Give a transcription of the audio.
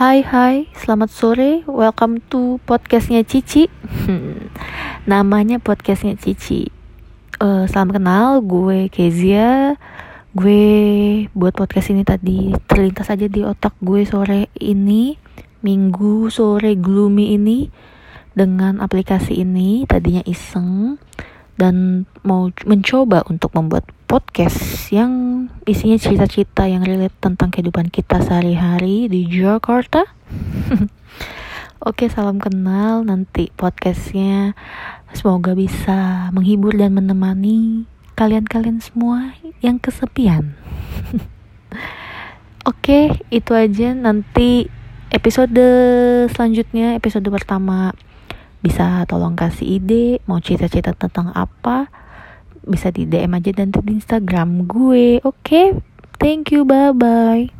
Hai hai, selamat sore, welcome to podcastnya Cici. Namanya podcastnya Cici. Uh, Salam kenal, gue Kezia. Gue buat podcast ini tadi terlintas aja di otak gue sore ini Minggu sore gloomy ini Dengan aplikasi ini, tadinya iseng Dan mau mencoba untuk membuat podcast yang isinya cerita-cerita yang relate tentang kehidupan kita sehari-hari di Jakarta. Oke, salam kenal. Nanti podcastnya semoga bisa menghibur dan menemani kalian-kalian semua yang kesepian. Oke, itu aja. Nanti episode selanjutnya, episode pertama bisa tolong kasih ide mau cerita-cerita tentang apa bisa di DM aja dan di Instagram gue. Oke, okay? thank you, bye bye.